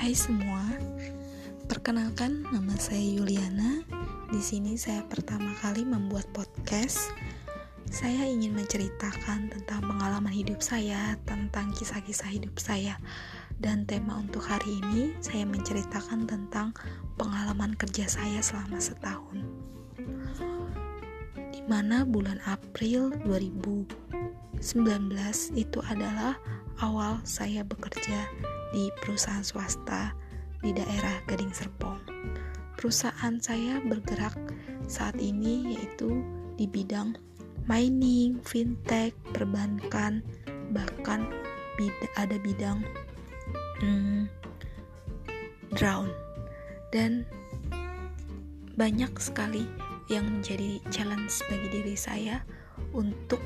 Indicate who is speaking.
Speaker 1: Hai semua, perkenalkan nama saya Yuliana. Di sini saya pertama kali membuat podcast. Saya ingin menceritakan tentang pengalaman hidup saya, tentang kisah-kisah hidup saya. Dan tema untuk hari ini saya menceritakan tentang pengalaman kerja saya selama setahun. Di mana bulan April 2019 itu adalah awal saya bekerja di perusahaan swasta di daerah Gading Serpong. Perusahaan saya bergerak saat ini yaitu di bidang mining, fintech, perbankan, bahkan ada bidang hmm, drone dan banyak sekali yang menjadi challenge bagi diri saya untuk